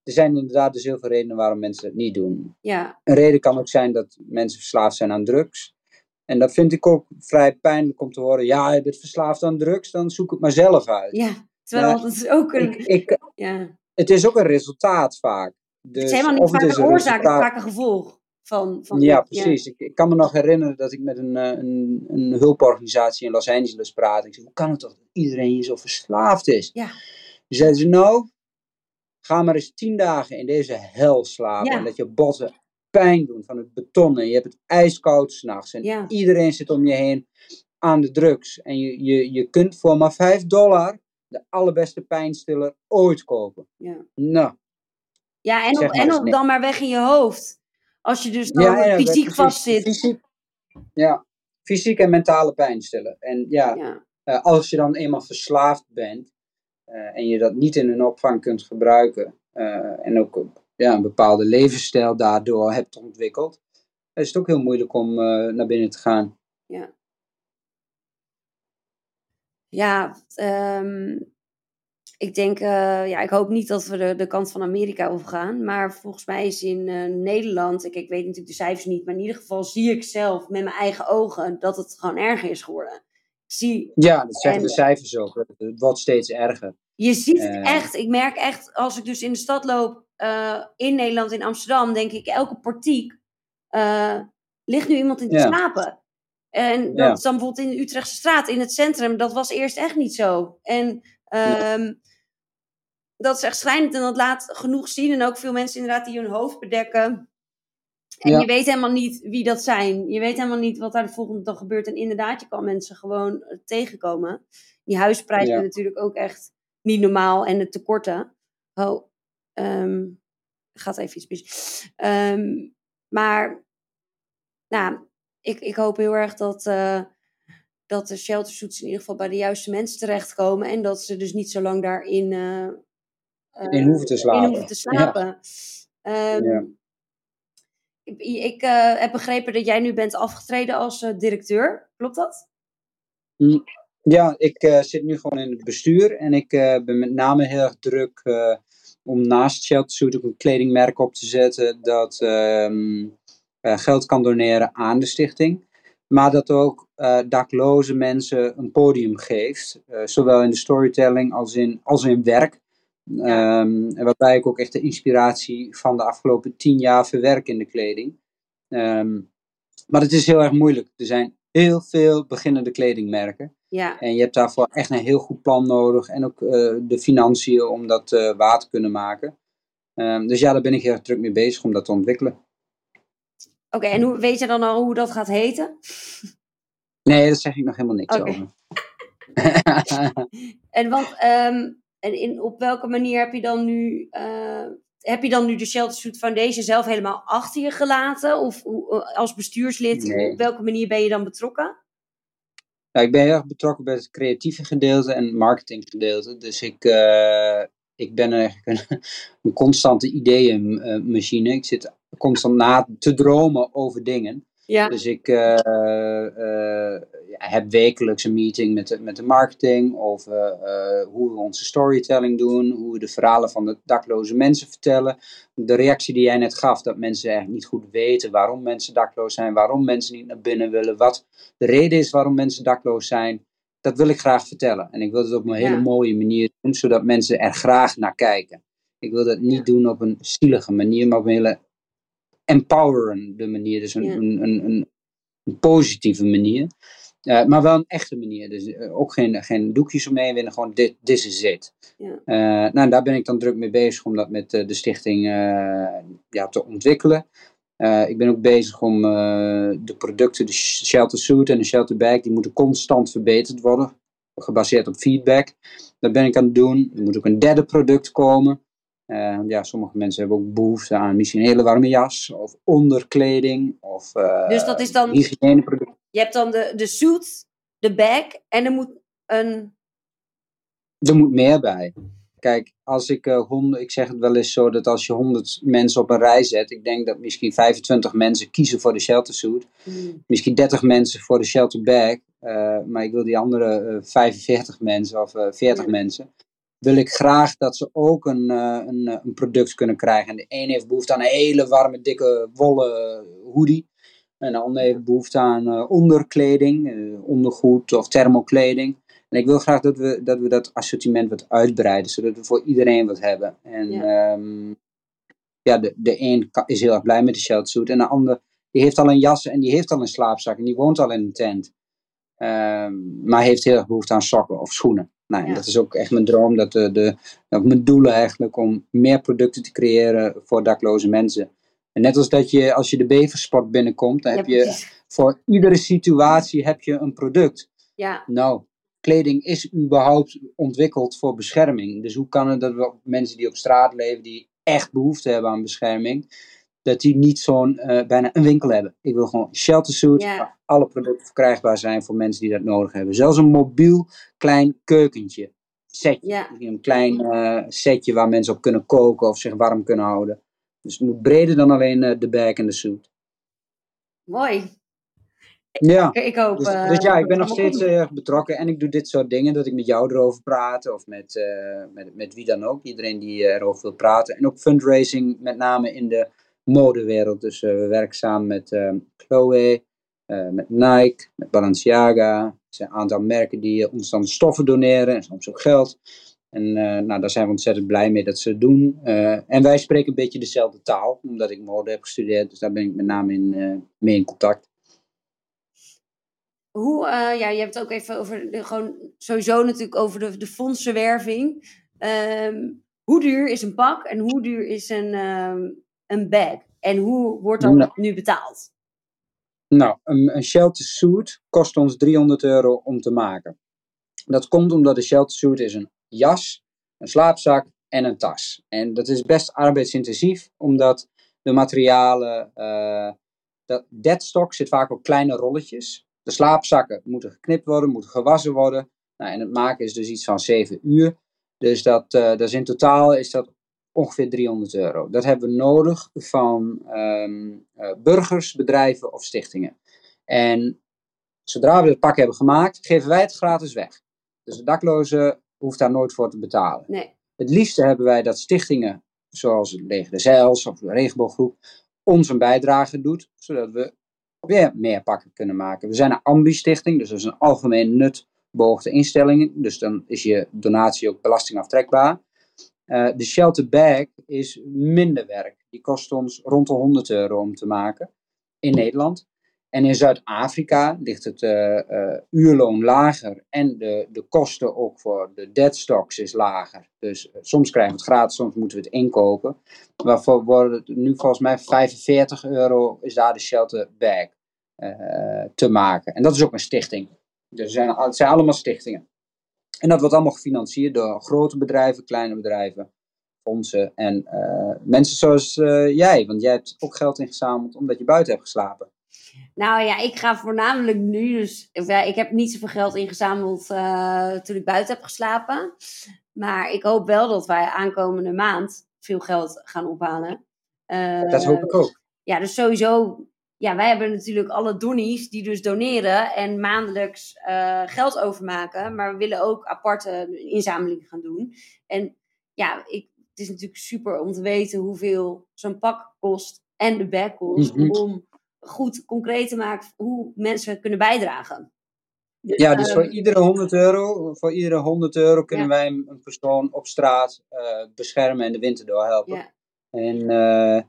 er zijn inderdaad dus heel veel redenen waarom mensen het niet doen. Ja. Een reden kan ook zijn dat mensen verslaafd zijn aan drugs. En dat vind ik ook vrij pijnlijk om te horen. Ja, je bent verslaafd aan drugs, dan zoek het maar zelf uit. Ja, terwijl dat is ook een... Ik, ja. Het is ook een resultaat vaak. Dus, het is helemaal niet vaak een oorzaak, het is vaak een gevolg. Van, van ja, precies. Ik, ik, kan me nog herinneren dat ik met een, eh, een, een hulporganisatie in Los Angeles praatte. Ik zei, hoe kan het toch dat iedereen hier zo verslaafd is? Ja. Die zeiden ze, nou, ga maar eens tien dagen in deze hel slapen. En dat je botten pijn doen van het beton. En je hebt het ijskoud s'nachts. En iedereen zit om je heen aan de drugs. En je, je, je kunt voor maar 5 dollar de allerbeste pijnstiller ooit kopen. Ja. Nou. Ja, en, op, en op dan maar weg in je hoofd. Als je dus dan fysiek vastzit. Fysiek, ja, fysiek en mentale pijnstiller. En ja, uh, als je dan eenmaal verslaafd bent uh, en je dat niet in een opvang kunt gebruiken uh, en ook ja, een bepaalde levensstijl daardoor hebt ontwikkeld, is het ook heel moeilijk om naar binnen te gaan. Ja. Ja, um, ik denk, uh, ja, ik hoop niet dat we de, de kant van Amerika overgaan. Maar volgens mij is in uh, Nederland, ik, ik weet natuurlijk de cijfers niet, maar in ieder geval zie ik zelf met mijn eigen ogen dat het gewoon erger is geworden. zie, ja, dat zeggen de cijfers ook. Het wordt steeds erger. Je ziet het uh, echt. Ik merk echt, als ik dus in de stad loop, in Nederland, in Amsterdam, denk ik, elke portiek ligt nu iemand in te ja. slapen. En dat is dan bijvoorbeeld in de Utrechtse straat, in het centrum. Dat was eerst echt niet zo. En um, dat is echt schrijnend en dat laat genoeg zien. En ook veel mensen inderdaad die hun hoofd bedekken. En je weet helemaal niet wie dat zijn. Je weet helemaal niet wat daar de volgende dag gebeurt. En inderdaad, je kan mensen gewoon eh, tegenkomen. Die huisprijzen ja. natuurlijk ook echt niet normaal. En de tekorten. Oh, um, gaat even iets mis. Um, maar, nou, ik, ik hoop heel erg dat, uh, dat de sheltersuits in ieder geval bij de juiste mensen terechtkomen. En dat ze dus niet zo lang daarin uh, in hoeven te slapen. In hoeven te slapen. Ja. Um, ja. Ik, ik uh, heb begrepen dat jij nu bent afgetreden als uh, directeur. Klopt dat? Mm, ja, ik uh, zit nu gewoon in het bestuur. En ik ben met name heel erg druk om naast Shelter ook een kledingmerk op te zetten. Dat um, geld kan doneren aan de stichting. Maar dat ook dakloze mensen een podium geeft. zowel in de storytelling als in, als in werk. Ja. Um, en waarbij ik ook echt de inspiratie van de afgelopen tien jaar verwerk in de kleding. Um, maar het is heel erg moeilijk. Er zijn heel veel beginnende kledingmerken. Ja. En je hebt daarvoor echt een heel goed plan nodig. En ook uh, de financiën om dat uh, waar te kunnen maken. Um, dus ja, daar ben ik heel druk mee bezig om dat te ontwikkelen. Oké, okay, en hoe, weet je dan al hoe dat gaat heten? Nee, daar zeg ik nog helemaal niks okay. over. en want um, en in, op welke manier heb je dan nu, uh, heb je dan nu de Shelter Suit Foundation zelf helemaal achter je gelaten? Of als bestuurslid, nee. op welke manier ben je dan betrokken? Nou, ik ben heel erg betrokken bij het creatieve gedeelte en het marketinggedeelte. Dus ik, uh, ik ben eigenlijk een, een constante ideeënmachine. Ik zit constant na te dromen over dingen. Ja. Dus ik uh, uh, heb wekelijks een meeting met de, met de marketing over uh, hoe we onze storytelling doen, hoe we de verhalen van de dakloze mensen vertellen. De reactie die jij net gaf, dat mensen eigenlijk niet goed weten waarom mensen dakloos zijn, waarom mensen niet naar binnen willen, wat de reden is waarom mensen dakloos zijn. Dat wil ik graag vertellen. En ik wil het op een hele mooie manier doen, zodat mensen er graag naar kijken. Ik wil dat niet ja. doen op een zielige manier, maar op een hele empowerende manier. Dus een, ja. een, een, een, een, positieve manier. Uh, maar wel een echte manier. Dus uh, ook geen, geen doekjes omheen winnen. Gewoon dit this is it. Ja. Uh, nou, daar ben ik dan druk mee bezig om dat met de stichting ja, te ontwikkelen. ik ben ook bezig om de producten, de shelter suit en de shelter bag, die moeten constant verbeterd worden. Gebaseerd op feedback. Dat ben ik aan het doen. Er moet ook een derde product komen. Ja, sommige mensen hebben ook behoefte aan misschien een hele warme jas of onderkleding of Dus dat is dan, hygiëneproducten. Je hebt dan de, de suit, de bag en er moet een... Er moet meer bij. Kijk, als ik uh, honderd, ik zeg het wel eens zo dat als je 100 mensen op een rij zet, ik denk dat misschien 25 mensen kiezen voor de shelter suit, Hmm. misschien 30 mensen voor de shelter bag, uh, maar ik wil die andere uh, 45 mensen of 40 Ja. mensen, wil ik graag dat ze ook een, een, een product kunnen krijgen. En de een heeft behoefte aan een hele warme, dikke, wollen hoodie. En de ander heeft behoefte aan uh, onderkleding, uh, ondergoed of thermokleding. En ik wil graag dat we dat, we dat assortiment wat uitbreiden, zodat we voor iedereen wat hebben. En ja, um, ja de, de een is heel erg blij met de sheltersuit en de ander die heeft al een jas en die heeft al een slaapzak en die woont al in een tent. Um, maar heeft heel erg behoefte aan sokken of schoenen. Nou, ja. dat is ook echt mijn droom, dat de, de, ook mijn doelen eigenlijk om meer producten te creëren voor dakloze mensen. En net als dat je als je de beversport binnenkomt, dan Ja, heb je voor iedere situatie heb je een product. Ja, Nou, kleding is überhaupt ontwikkeld voor bescherming. Dus hoe kan het dat we mensen die op straat leven, die echt behoefte hebben aan bescherming, dat die niet zo'n uh, bijna een winkel hebben. Ik wil gewoon shelter suit, Ja. waar alle producten verkrijgbaar zijn voor mensen die dat nodig hebben. Zelfs een mobiel klein keukentje. Setje. Ja. Een klein uh, setje waar mensen op kunnen koken of zich warm kunnen houden. Dus het moet breder dan alleen uh, de bag en de suit. mooi. Ja. Ik, ik hoop... Dus, eh, dus ja, ik ben nog steeds heel erg betrokken en ik doe dit soort dingen, dat ik met jou erover praat of met, uh, met, met wie dan ook, iedereen die erover wil praten. En ook fundraising, met name in de modewereld. Dus uh, we werken samen met Chloe, met Nike, met Balenciaga. Er zijn een aantal merken die ons dan stoffen doneren en soms ook geld. En nou, daar zijn we ontzettend blij mee dat ze het doen. en wij spreken een beetje dezelfde taal, omdat ik mode heb gestudeerd, dus daar ben ik met name in, mee in contact. Hoe, ja, je hebt het ook even over, de, gewoon sowieso natuurlijk over de, de fondsenwerving. Um, hoe duur is een pak en hoe duur is een, um, een bag? En hoe wordt dat nou, nu betaald? Nou, een, een shelter suit kost ons 300 euro om te maken. Dat komt omdat een shelter suit is een jas, een slaapzak en een tas. En dat is best arbeidsintensief, omdat de materialen, uh, dat deadstock zit vaak op kleine rolletjes. De slaapzakken moeten geknipt worden, moeten gewassen worden. Nou, en het maken is dus iets van 7 uur. Dus dat, uh, in totaal is dat ongeveer 300 euro. Dat hebben we nodig van um, uh, burgers, bedrijven of stichtingen. En zodra we het pak hebben gemaakt, geven wij het gratis weg. Dus de dakloze hoeft daar nooit voor te betalen. Nee. Het liefste hebben wij dat stichtingen, zoals het Leger de Zeils of de Regenbooggroep, ons een bijdrage doet, zodat we weer meer pakken kunnen maken. We zijn een ambi-stichting, dus dat is een algemeen nut beoogde instelling. Dus dan is je donatie ook belastingaftrekbaar. Uh, de shelter bag is minder werk. Die kost ons rond de 100 euro om te maken in Nederland. En in Zuid-Afrika ligt het uh, uh, uurloon lager en de, de kosten ook voor de deadstocks is lager. Dus soms krijgen we het gratis, soms moeten we het inkopen. Waarvoor wordt het nu volgens mij 45 euro is daar de shelter bag te maken. En dat is ook een stichting. Dus het zijn, het zijn allemaal stichtingen. En dat wordt allemaal gefinancierd door grote bedrijven, kleine bedrijven, fondsen en mensen zoals jij. Want jij hebt ook geld ingezameld omdat je buiten hebt geslapen. Nou ja, ik ga voornamelijk nu, dus ik heb niet zoveel geld ingezameld uh, toen ik buiten heb geslapen. Maar ik hoop wel dat wij aankomende maand veel geld gaan ophalen. dat hoop ik ook. Ja, dus sowieso ja, wij hebben natuurlijk alle donnies die dus doneren en maandelijks uh, geld overmaken. Maar we willen ook aparte inzamelingen gaan doen. En ja, ik, het is natuurlijk super om te weten hoeveel zo'n pak kost en de bag kost. Mhm. Om goed concreet te maken hoe mensen kunnen bijdragen. Ja, dus Ehm, voor iedere 100 euro, voor iedere 100 euro kunnen Ja. wij een persoon op straat eh, beschermen en de winter doorhelpen. Ja, En eh,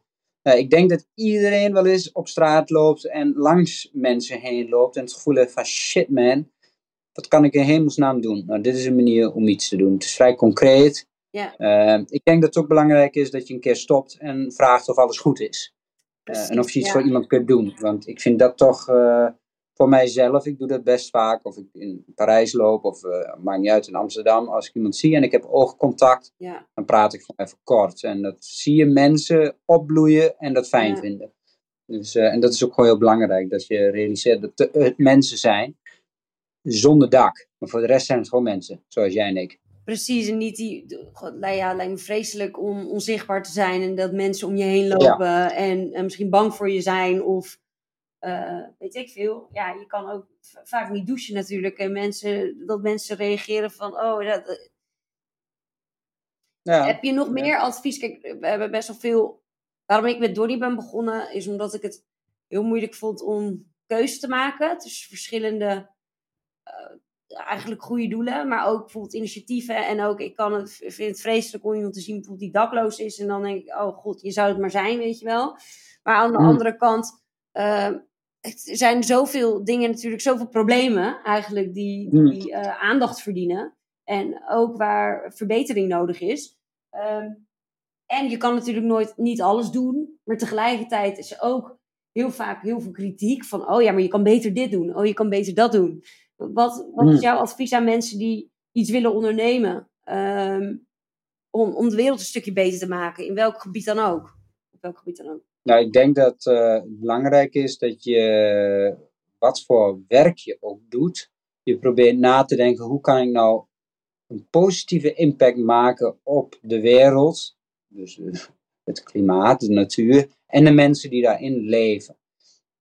nou, ik denk dat iedereen wel eens op straat loopt en langs mensen heen loopt en het gevoel heeft van shit man, wat kan ik in hemelsnaam doen? Nou, dit is een manier om iets te doen. Het is vrij concreet. ja, Eh, ik denk dat het ook belangrijk is dat je een keer stopt en vraagt of alles goed is. Eh, en of je iets ja. voor iemand kunt doen. Want ik vind dat toch, eh, voor mijzelf, ik doe dat best vaak. Of ik in Parijs loop, of uh, maakt niet uit in Amsterdam. Als ik iemand zie en ik heb oogcontact, ja. dan praat ik gewoon even kort. En dat zie je mensen opbloeien en dat fijn vinden. Dus, uh, en dat is ook gewoon heel belangrijk, dat je realiseert dat het mensen zijn zonder dak. Maar voor de rest zijn het gewoon mensen, zoals jij en ik. Precies, en niet die. God, nou ja, lijkt me vreselijk om onzichtbaar te zijn en dat mensen om je heen lopen en, en, misschien bang voor je zijn of uh, weet ik veel. Ja, je kan ook vaak niet douchen natuurlijk en mensen, dat mensen reageren van: oh, dat. Ja. Heb je nog meer advies? Kijk, we hebben best wel veel. Waarom ik met Donnie ben begonnen, is omdat ik het heel moeilijk vond om keuze te maken tussen verschillende uh, eigenlijk goede doelen, maar ook bijvoorbeeld initiatieven. En ook, ik kan het, vind het vreselijk om iemand te zien bijvoorbeeld die dakloos is. En dan denk ik, oh god, je zou het maar zijn, weet je wel. Maar aan de hmm. andere kant, uh, het zijn zoveel dingen natuurlijk, zoveel problemen eigenlijk die, hmm. die uh, aandacht verdienen. En ook waar verbetering nodig is. Um, en je kan natuurlijk nooit niet alles doen, maar tegelijkertijd is er ook heel vaak heel veel kritiek van, oh ja, maar je kan beter dit doen, oh je kan beter dat doen. Wat, wat is hmm. jouw advies aan mensen die iets willen ondernemen? Um, om, om de wereld een stukje beter te maken, in welk gebied dan ook? Op welk gebied dan ook? Nou, ik denk dat uh, het belangrijk is dat je, wat voor werk je ook doet, je probeert na te denken, hoe kan ik nou een positieve impact maken op de wereld, dus eh, het klimaat, de natuur en de mensen die daarin leven.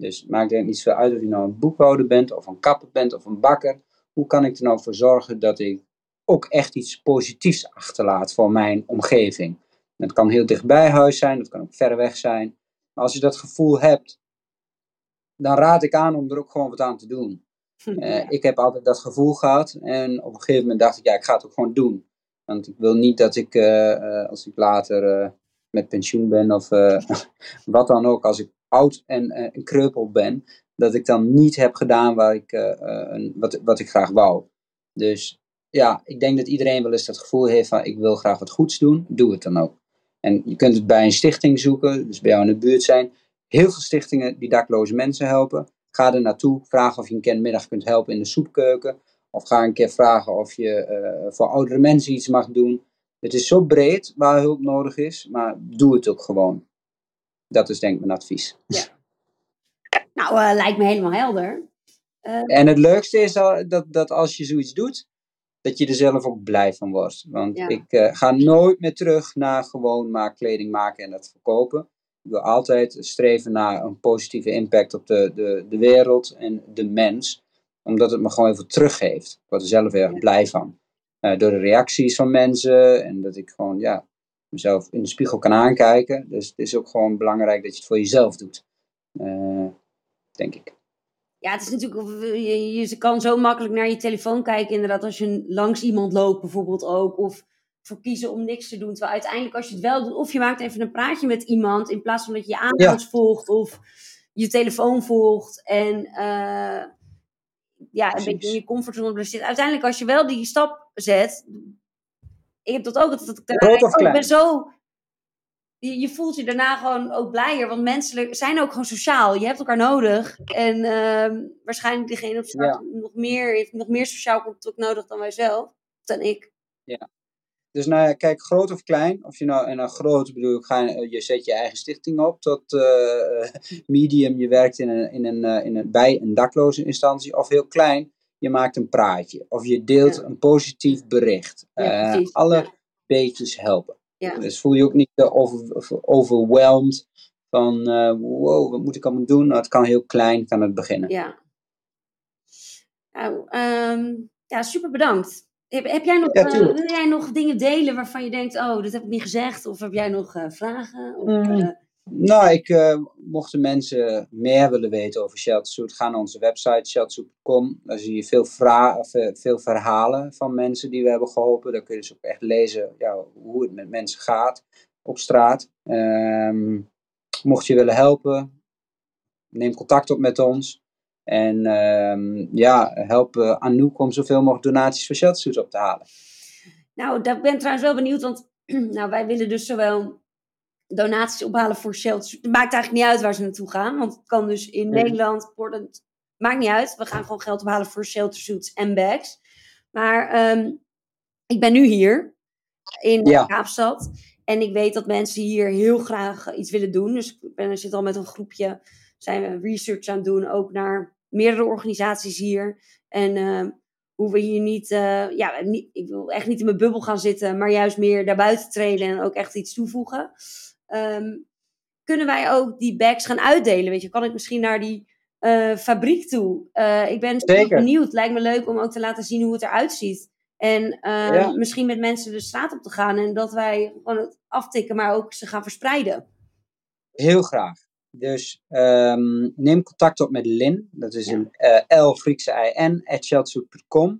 Dus het maakt er niet zoveel uit of je nou een boekhouder bent, of een kapper bent, of een bakker. Hoe kan ik er nou voor zorgen dat ik ook echt iets positiefs achterlaat voor mijn omgeving? Dat kan heel dichtbij huis zijn, dat kan ook ver weg zijn. Maar als je dat gevoel hebt, dan raad ik aan om er ook gewoon wat aan te doen. Uh, ik heb altijd dat gevoel gehad en op een gegeven moment dacht ik, ja, ik ga het ook gewoon doen. Want ik wil niet dat ik, uh, uh, als ik later met pensioen ben of wat dan ook, als ik oud en, uh, en kreupel ben, dat ik dan niet heb gedaan waar ik, uh, een, wat, wat ik graag wou. Dus ja, ik denk dat iedereen wel eens dat gevoel heeft van ik wil graag wat goeds doen, doe het dan ook. En je kunt het bij een stichting zoeken, dus bij jou in de buurt zijn. Heel veel stichtingen die dakloze mensen helpen. Ga er naartoe, vraag of je een keer een middag kunt helpen in de soepkeuken. Of ga een keer vragen of je voor oudere mensen iets mag doen. Het is zo breed waar hulp nodig is, maar doe het ook gewoon. Dat is denk ik mijn advies. Ja. Nou, uh, lijkt me helemaal helder. Uh, en het leukste is dat, dat als je zoiets doet, dat je er zelf ook blij van wordt. Want ik uh, ga nooit meer terug naar gewoon maar kleding maken en dat verkopen. Ik wil altijd streven naar een positieve impact op de, de, de wereld en de mens. Omdat het me gewoon even teruggeeft. Ik word er zelf erg blij van. door de reacties van mensen en dat ik gewoon, ja, mezelf in de spiegel kan aankijken. Dus het is ook gewoon belangrijk dat je het voor jezelf doet. Uh, denk ik. Ja, het is natuurlijk, je, je kan zo makkelijk naar je telefoon kijken, inderdaad, als je langs iemand loopt bijvoorbeeld ook. Of voor kiezen om niks te doen. Terwijl uiteindelijk als je het wel doet, of je maakt even een praatje met iemand, in plaats van dat je je aandacht volgt of je telefoon volgt. En uh, ja, een beetje in je comfortzone zit. Uiteindelijk als je wel die stap zet, ik heb dat ook. Dat, dat, dat ik ben zo. Je, je, voelt je daarna gewoon ook blijer. Want mensen zijn ook gewoon sociaal. Je hebt elkaar nodig. En uh, waarschijnlijk diegene op straat nog meer, heeft nog meer sociaal contact nodig dan wij zelf. Dan ik. Ja. Dus nou ja, kijk, groot of klein. Of je nou, en dan groot bedoel ik, ga, je zet je eigen stichting op tot uh, medium. Je werkt in een, in een, uh, in een, bij een dakloze instantie. Of heel klein je maakt een praatje of je deelt een positief bericht. Ja, uh, alle ja. beetjes helpen. Dus voel je ook niet over, overwhelmed van uh, wow, wat moet ik allemaal doen? Nou, het kan heel klein, kan het beginnen. Ja. Nou, um, ja, super bedankt. Heb, heb jij nog, uh, wil jij nog dingen delen waarvan je denkt, oh, dat heb ik niet gezegd? Of heb jij nog vragen? Of, mm. Nou, ik, uh, mochten mensen meer willen weten over Sheltersuit, ga naar onze website sheltersuit.com. Daar zie je veel, veel verhalen van mensen die we hebben geholpen. Daar kun je dus ook echt lezen ja, hoe het met mensen gaat op straat. Um, mocht je willen helpen, neem contact op met ons. En um, ja, help uh, Anouk om zoveel mogelijk donaties voor Sheltersuit op te halen. Nou, daar ben ik trouwens wel benieuwd, want nou, wij willen dus zowel donaties ophalen voor shelters. Het maakt eigenlijk niet uit waar ze naartoe gaan. Want het kan dus in Nederland, Portland, maakt niet uit. We gaan gewoon geld ophalen voor shelter suits en bags. Maar ehm, ik ben nu hier in Ja. Kaapstad. En ik weet dat mensen hier heel graag eh, iets willen doen. Dus ik ben, zit al met een groepje, zijn we research aan het doen, ook naar meerdere organisaties hier. En ehm, hoe we hier niet, eh, ja, niet, ik wil echt niet in mijn bubbel gaan zitten, maar juist meer daarbuiten treden en ook echt iets toevoegen. Ehm, kunnen wij ook die bags gaan uitdelen? Weet je, kan ik misschien naar die eh, fabriek toe? Eh, ik ben Zeker. benieuwd. Lijkt me leuk om ook te laten zien hoe het eruit ziet. En eh, Ja. misschien met mensen de straat op te gaan en dat wij gewoon het aftikken, maar ook ze gaan verspreiden. Heel graag. Dus ehm, neem contact op met Lin. Dat is Ja. een eh, L Griekse I N, at.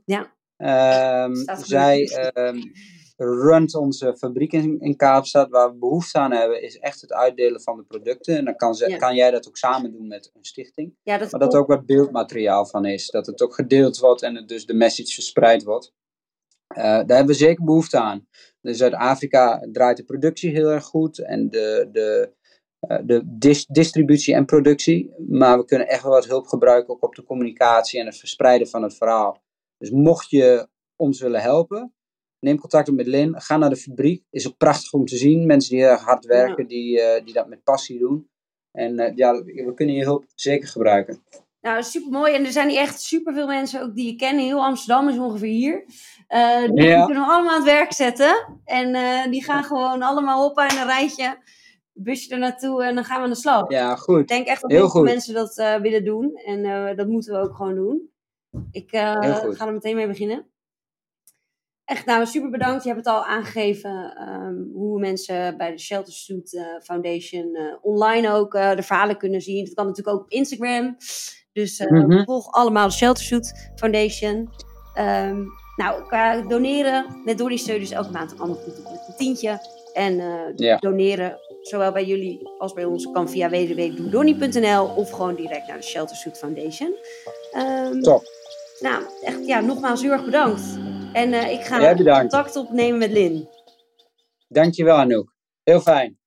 Ja. Ehm, goed. zij ehm, runt onze fabriek in, in Kaapstad. Waar we behoefte aan hebben, is echt het uitdelen van de producten. En dan kan, ze, Ja. kan jij dat ook samen doen met een stichting. Ja, dat Maar dat er ook wat beeldmateriaal van is. Dat het ook gedeeld wordt en het dus de message verspreid wordt. Eh, daar hebben we zeker behoefte aan. In Zuid-Afrika draait de productie heel erg goed. En de, de, eh, de dis- distributie en productie. Maar we kunnen echt wel wat hulp gebruiken ook op de communicatie en het verspreiden van het verhaal. Dus mocht je ons willen helpen, neem contact op met Lin. Ga naar de fabriek. Is ook prachtig om te zien. Mensen die heel erg hard werken, die, eh, die dat met passie doen. En eh, ja, we kunnen je hulp zeker gebruiken. Nou, super mooi. En er zijn hier echt super veel mensen ook die je kennen. Heel Amsterdam is ongeveer hier. Eh, die Ja. kunnen we allemaal aan het werk zetten. En die gaan gewoon allemaal op in een rijtje. Busje er naartoe en dan gaan we aan de slag. Ja, goed. Ik denk echt dat Heel veel mensen dat willen doen. En dat moeten we ook gewoon doen. Ik ga er meteen mee beginnen. Echt, nou, super bedankt. Je hebt het al aangegeven ehm, hoe mensen bij de Shelter Suit eh, Foundation eh, online ook eh, de verhalen kunnen zien. Dat kan natuurlijk ook op Instagram. Dus Mhm. volg allemaal de Shelter Suit Foundation. Ehm, nou, qua doneren, met Donnie steun dus elke maand een ander goed met een tientje. En doneren, zowel bij jullie als bij ons, kan via www.doedonnie.nl of gewoon direct naar de Shelter Suit Foundation. Ehm, Top. nou, echt, ja, nogmaals heel erg bedankt. En eh, ik ga contact opnemen met Lin. Dankjewel Anouk. Heel fijn.